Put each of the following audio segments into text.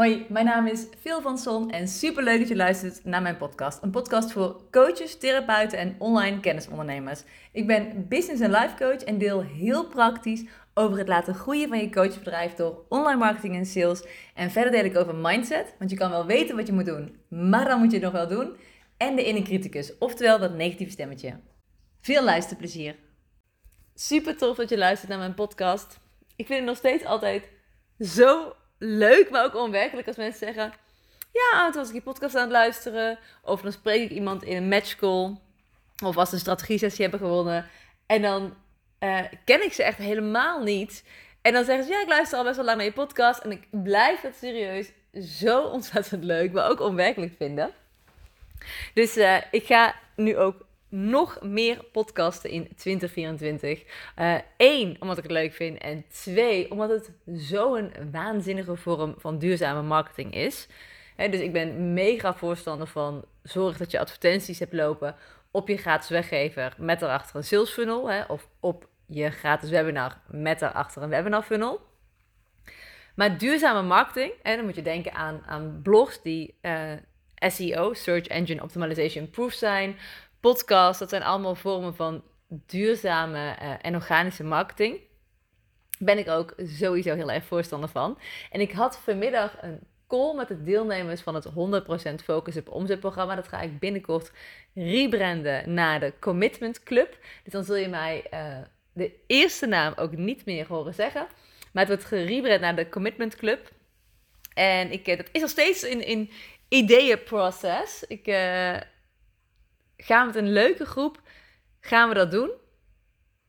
Hoi, mijn naam is Phil van Son en super leuk dat je luistert naar mijn podcast. Een podcast voor coaches, therapeuten en online kennisondernemers. Ik ben business en life coach en deel heel praktisch over het laten groeien van je coachbedrijf door online marketing en sales. En verder deel ik over mindset, want je kan wel weten wat je moet doen, maar dan moet je het nog wel doen. En de inner criticus, oftewel dat negatieve stemmetje. Veel luisterplezier. Super tof dat je luistert naar mijn podcast. Ik vind het nog steeds altijd zo leuk, maar ook onwerkelijk als mensen zeggen... Ja, toen was ik je podcast aan het luisteren. Of dan spreek ik iemand in een matchcall. Of als ze een strategie-sessie hebben gewonnen. En dan uh, ken ik ze echt helemaal niet. En dan zeggen ze, ja, ik luister al best wel lang naar je podcast. En ik blijf het serieus zo ontzettend leuk, maar ook onwerkelijk vinden. Dus uh, ik ga nu ook nog meer podcasten in 2024. Eén, uh, omdat ik het leuk vind. En twee, omdat het zo'n waanzinnige vorm van duurzame marketing is. dus ik ben mega voorstander van zorg dat je advertenties hebt lopen op je gratis weggever met daarachter een sales funnel. of op je gratis webinar met daarachter een webinar funnel. Maar duurzame marketing, en dan moet je denken aan, aan blogs die uh, SEO, Search Engine Optimization Proof zijn, podcasts, dat zijn allemaal vormen van duurzame uh, en organische marketing. Ben ik ook sowieso heel erg voorstander van. En ik had vanmiddag een call met de deelnemers van het 100% Focus op Omzet programma. Dat ga ik binnenkort rebranden naar de Commitment Club. Dus dan zul je mij uh, de eerste naam ook niet meer horen zeggen. Maar het wordt gerebrand naar de Commitment Club. En ik, dat is nog steeds in, in ideeënproces. Ik ga met een leuke groep gaan we dat doen.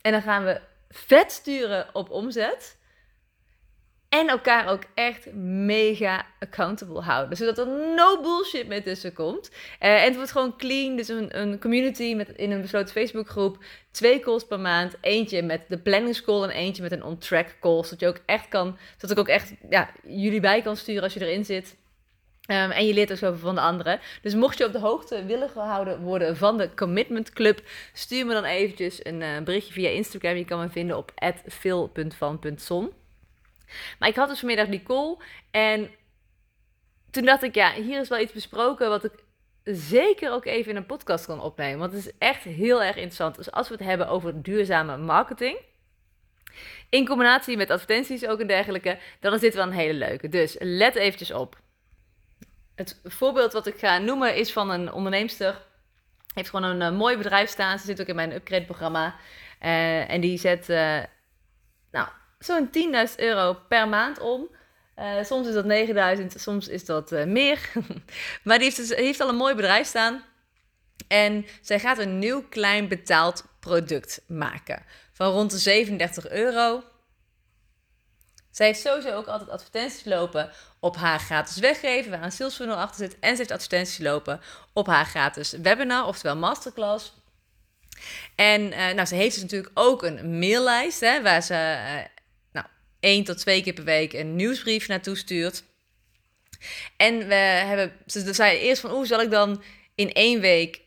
En dan gaan we vet sturen op omzet. En elkaar ook echt mega accountable houden. Zodat er no bullshit meer tussen komt. Uh, en het wordt gewoon clean. Dus een, een community met, in een besloten Facebookgroep. Twee calls per maand. Eentje met de planningscall en eentje met een on-track call. Zodat je ook echt kan. Zodat ik ook echt ja, jullie bij kan sturen als je erin zit. Um, en je leert ook zoveel van de anderen. Dus mocht je op de hoogte willen gehouden worden van de Commitment Club, stuur me dan eventjes een uh, berichtje via Instagram. Je kan me vinden op phil.van.son. Maar ik had dus vanmiddag die call en toen dacht ik, ja, hier is wel iets besproken wat ik zeker ook even in een podcast kan opnemen. Want het is echt heel erg interessant. Dus als we het hebben over duurzame marketing, in combinatie met advertenties ook en dergelijke, dan is dit wel een hele leuke. Dus let eventjes op. Het voorbeeld wat ik ga noemen is van een onderneemster. Heeft gewoon een, eh, mooi bedrijf staan. Ze zit ook in mijn upgrade programma. Uh, en die zet uh, nou, zo'n 10.000 euro per maand om. Soms is dat 9000, soms is dat meer. maar die heeft, dus, heeft al een mooi bedrijf staan. En zij gaat een nieuw klein betaald product maken. Van rond de 37 euro. Zij heeft sowieso ook altijd advertenties lopen op haar gratis weggeven, waar een sales funnel achter zit. En ze heeft advertenties lopen op haar gratis webinar, oftewel masterclass. En uh, nou, ze heeft dus natuurlijk ook een maillijst, hè, waar ze uh, nou, één tot twee keer per week een nieuwsbrief naartoe stuurt. En we hebben, ze zei eerst van, hoe zal ik dan in één week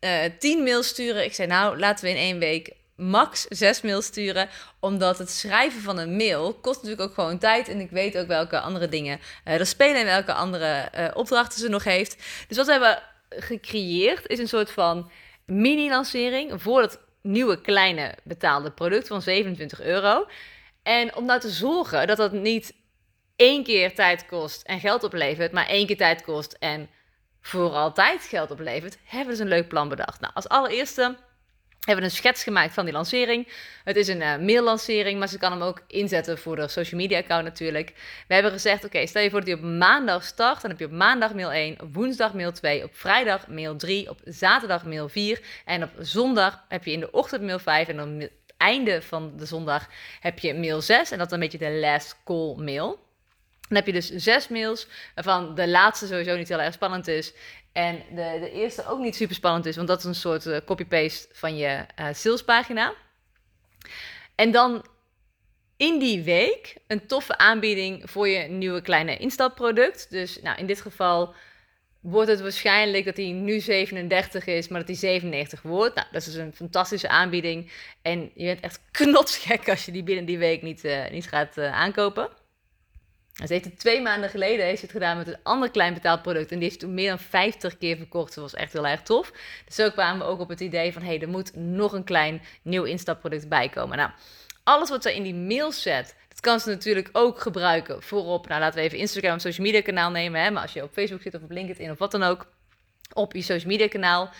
uh, tien mails sturen? Ik zei, nou, laten we in één week max zes mails sturen. Omdat het schrijven van een mail kost natuurlijk ook gewoon tijd. En ik weet ook welke andere dingen uh, er spelen en welke andere uh, opdrachten ze nog heeft. Dus wat we hebben gecreëerd is een soort van mini-lancering voor het nieuwe kleine betaalde product van 27 euro. En om nou te zorgen dat dat niet één keer tijd kost en geld oplevert, maar één keer tijd kost en voor altijd geld oplevert, hebben we dus een leuk plan bedacht. Nou, als allereerste hebben een schets gemaakt van die lancering. Het is een uh, mail-lancering, maar ze kan hem ook inzetten voor de social media account natuurlijk. We hebben gezegd, oké, stel je voor dat hij op maandag start. Dan heb je op maandag mail 1, op woensdag mail 2, op vrijdag mail 3, op zaterdag mail 4. En op zondag heb je in de ochtend mail 5 en dan einde van de zondag heb je mail 6. En dat is een beetje de last call mail. Dan heb je dus zes mails, waarvan de laatste sowieso niet heel erg spannend is. En de, de eerste ook niet super spannend is, want dat is een soort uh, copy-paste van je uh, salespagina. En dan in die week een toffe aanbieding voor je nieuwe kleine instapproduct. Dus nou, in dit geval wordt het waarschijnlijk dat hij nu 37 is, maar dat hij 97 wordt. Nou, dat is dus een fantastische aanbieding. En je bent echt knotsgek als je die binnen die week niet, uh, niet gaat aankopen. Ze heeft het twee maanden geleden heeft het gedaan met een ander klein betaalproduct. En die heeft toen meer dan 50 keer verkocht. Dat was echt heel erg tof. Dus zo kwamen we ook op het idee van... hé, hey, er moet nog een klein nieuw instapproduct bij komen. Nou, alles wat ze in die mail zet... dat kan ze natuurlijk ook gebruiken voorop. Nou, laten we even Instagram, social media kanaal nemen. Hè? Maar als je op Facebook zit of op LinkedIn of wat dan ook... op je social media kanaal...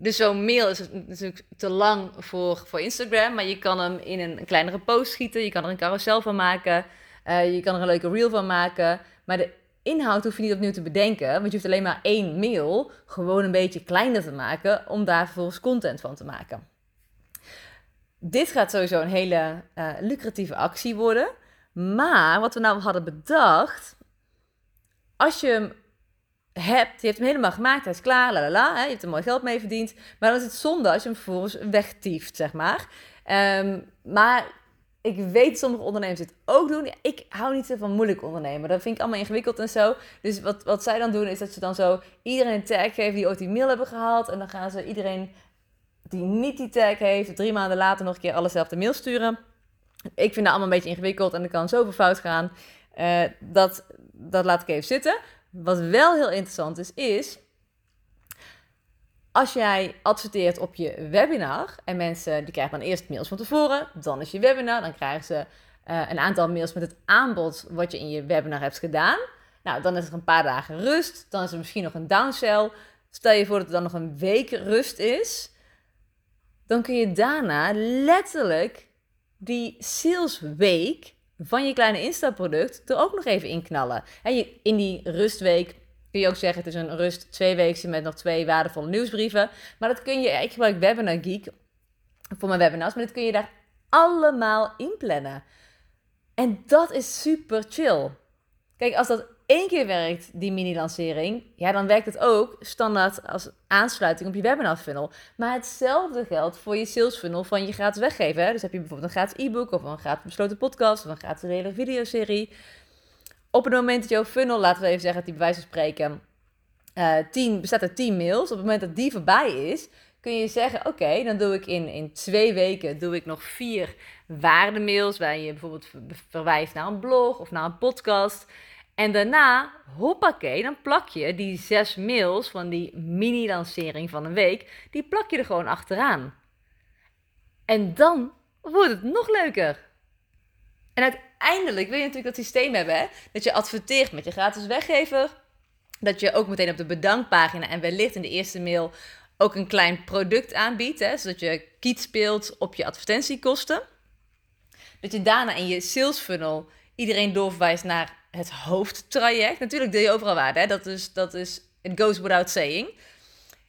Dus zo'n mail is natuurlijk te lang voor, voor Instagram, maar je kan hem in een kleinere post schieten. Je kan er een carousel van maken. Uh, je kan er een leuke reel van maken. Maar de inhoud hoef je niet opnieuw te bedenken. Want je hoeft alleen maar één mail gewoon een beetje kleiner te maken. Om daar vervolgens content van te maken. Dit gaat sowieso een hele uh, lucratieve actie worden. Maar wat we nou hadden bedacht. Als je hem hebt, je hebt hem helemaal gemaakt, hij is klaar, la la la, je hebt er mooi geld mee verdiend. Maar dan is het zonde als je hem vervolgens wegtieft, zeg maar. Um, maar ik weet sommige ondernemers dit ook doen. Ik hou niet van moeilijk ondernemen. Dat vind ik allemaal ingewikkeld en zo. Dus wat, wat zij dan doen is dat ze dan zo iedereen een tag geven die ooit die mail hebben gehaald. En dan gaan ze iedereen die niet die tag heeft, drie maanden later nog een keer allezelfde mail sturen. Ik vind dat allemaal een beetje ingewikkeld en er kan zoveel fout gaan. Uh, dat, dat laat ik even zitten. Wat wel heel interessant is, is als jij adverteert op je webinar en mensen die krijgen dan eerst mails van tevoren, dan is je webinar, dan krijgen ze uh, een aantal mails met het aanbod wat je in je webinar hebt gedaan. Nou, dan is er een paar dagen rust, dan is er misschien nog een downsell. Stel je voor dat er dan nog een week rust is, dan kun je daarna letterlijk die salesweek van je kleine instapproduct er ook nog even in knallen. En je, in die rustweek kun je ook zeggen, het is een rust twee weken met nog twee waardevolle nieuwsbrieven. Maar dat kun je, ik gebruik Webinar Geek voor mijn webinars, maar dit kun je daar allemaal inplannen. En dat is super chill. Kijk, als dat één keer werkt, die mini-lancering, ja, dan werkt het ook standaard als aansluiting op je webinar funnel. Maar hetzelfde geldt voor je sales funnel van je gratis weggeven. Dus heb je bijvoorbeeld een gratis e-book of een gratis besloten podcast of een gratis hele videoserie op het moment dat jouw funnel, laten we even zeggen, die bij wijze van spreken uh, tien, bestaat uit 10 mails. Op het moment dat die voorbij is, kun je zeggen: Oké, dan doe ik in, in twee weken doe ik nog vier waardemails. Waar je bijvoorbeeld verwijst naar een blog of naar een podcast. En daarna, hoppakee, dan plak je die zes mails van die mini-lancering van een week, die plak je er gewoon achteraan. En dan wordt het nog leuker. En uiteindelijk wil je natuurlijk dat systeem hebben, hè? dat je adverteert met je gratis weggever. Dat je ook meteen op de bedankpagina en wellicht in de eerste mail ook een klein product aanbiedt, hè? zodat je kiet speelt op je advertentiekosten. Dat je daarna in je sales funnel iedereen doorverwijst naar het hoofdtraject. Natuurlijk deel je overal waarde, hè? Dat, is, dat is, it goes without saying.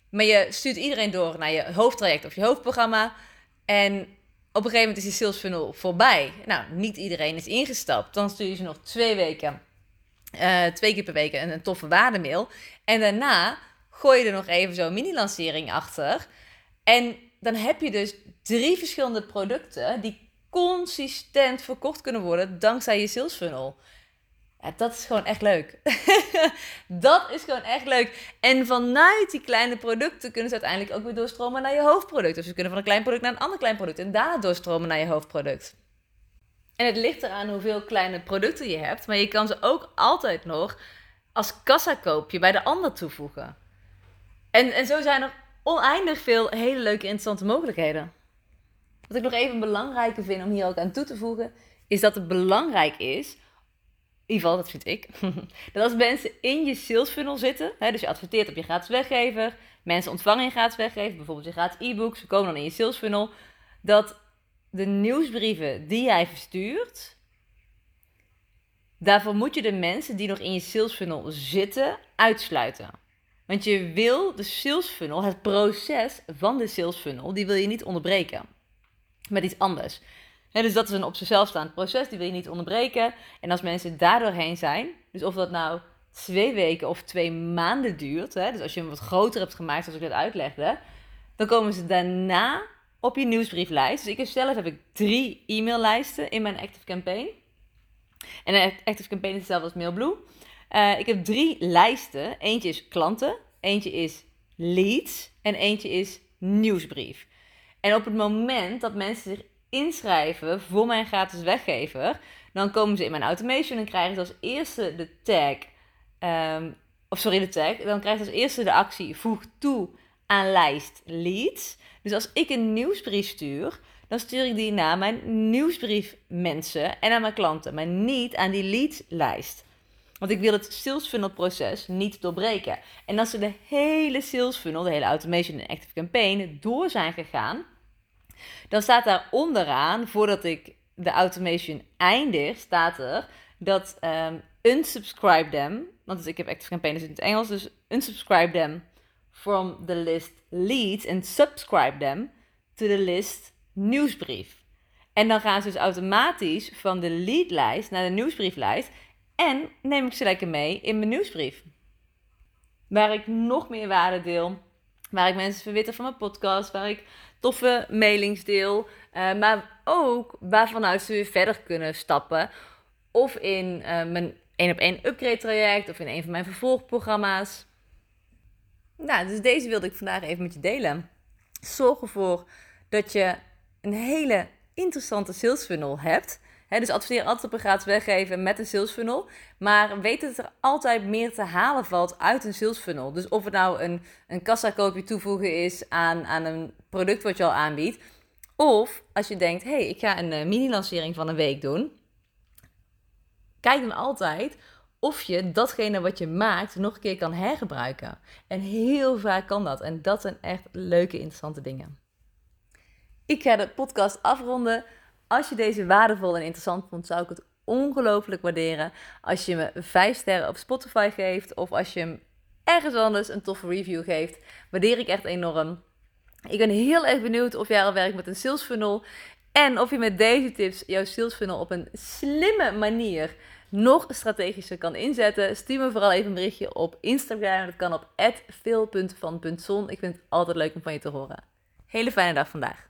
Maar je stuurt iedereen door naar je hoofdtraject of je hoofdprogramma. En op een gegeven moment is die sales funnel voorbij. Nou, niet iedereen is ingestapt. Dan stuur je ze nog twee weken, uh, twee keer per week een, een toffe waardemail. En daarna gooi je er nog even zo'n mini-lancering achter. En dan heb je dus drie verschillende producten die consistent verkocht kunnen worden dankzij je sales funnel. Ja, dat is gewoon echt leuk. dat is gewoon echt leuk. En vanuit die kleine producten kunnen ze uiteindelijk ook weer doorstromen naar je hoofdproduct. Dus ze kunnen van een klein product naar een ander klein product en daarna doorstromen naar je hoofdproduct. En het ligt eraan hoeveel kleine producten je hebt, maar je kan ze ook altijd nog als kassakoopje bij de ander toevoegen. En, en zo zijn er oneindig veel hele leuke, interessante mogelijkheden. Wat ik nog even belangrijker vind om hier ook aan toe te voegen, is dat het belangrijk is in ieder geval, dat vind ik. dat als mensen in je sales funnel zitten, hè, dus je adverteert op je gratis weggever, mensen ontvangen je gratis weggever, bijvoorbeeld je gratis e-book, ze komen dan in je sales funnel, dat de nieuwsbrieven die jij verstuurt, daarvoor moet je de mensen die nog in je sales funnel zitten uitsluiten. Want je wil de sales funnel, het proces van de sales funnel, die wil je niet onderbreken met iets anders dus dat is een op zichzelf staand proces, die wil je niet onderbreken. En als mensen daar doorheen zijn, dus of dat nou twee weken of twee maanden duurt, hè, dus als je hem wat groter hebt gemaakt, zoals ik net uitlegde, dan komen ze daarna op je nieuwsbrieflijst. Dus ik zelf heb ik drie e-maillijsten in mijn Active Campaign. En Active Campaign is hetzelfde als MailBlue. Uh, ik heb drie lijsten. Eentje is klanten, eentje is leads en eentje is nieuwsbrief. En op het moment dat mensen zich inschrijven voor mijn gratis weggever, Dan komen ze in mijn automation en krijgen ze als eerste de tag. ehm, of sorry, de tag. Dan krijgen ze als eerste de actie voeg toe aan lijst leads. Dus als ik een nieuwsbrief stuur, dan stuur ik die naar mijn nieuwsbrief mensen en aan mijn klanten, maar niet aan die leadslijst. Want ik wil het sales funnel proces niet doorbreken. En als ze de hele sales funnel, de hele automation en active campaign door zijn gegaan, dan staat daar onderaan, voordat ik de automation eindig, staat er dat um, unsubscribe them, want ik heb active in het Engels, dus unsubscribe them from the list leads and subscribe them to the list nieuwsbrief. En dan gaan ze dus automatisch van de leadlijst naar de nieuwsbrieflijst en neem ik ze lekker mee in mijn nieuwsbrief. Waar ik nog meer waarde deel, waar ik mensen verwitter van mijn podcast, waar ik toffe mailings deel, uh, maar ook waarvanuit ze weer verder kunnen stappen. Of in uh, mijn 1 op 1 upgrade traject of in een van mijn vervolgprogramma's. Nou, dus deze wilde ik vandaag even met je delen. Zorg ervoor dat je een hele interessante sales funnel hebt. Dus adverteer altijd op een gratis weggeven met een sales funnel. Maar weet dat er altijd meer te halen valt uit een sales funnel. Dus of het nou een, een kassakoopje toevoegen is aan, aan een product wat je al aanbiedt. Of als je denkt, hé, hey, ik ga een uh, mini-lancering van een week doen. Kijk dan altijd of je datgene wat je maakt nog een keer kan hergebruiken. En heel vaak kan dat. En dat zijn echt leuke, interessante dingen. Ik ga de podcast afronden. Als je deze waardevol en interessant vond, zou ik het ongelooflijk waarderen als je me 5 sterren op Spotify geeft of als je hem ergens anders een toffe review geeft. Waardeer ik echt enorm. Ik ben heel erg benieuwd of jij al werkt met een sales funnel en of je met deze tips jouw sales funnel op een slimme manier nog strategischer kan inzetten. Stuur me vooral even een berichtje op Instagram. Dat kan op veel.van.zon. Ik vind het altijd leuk om van je te horen. Hele fijne dag vandaag.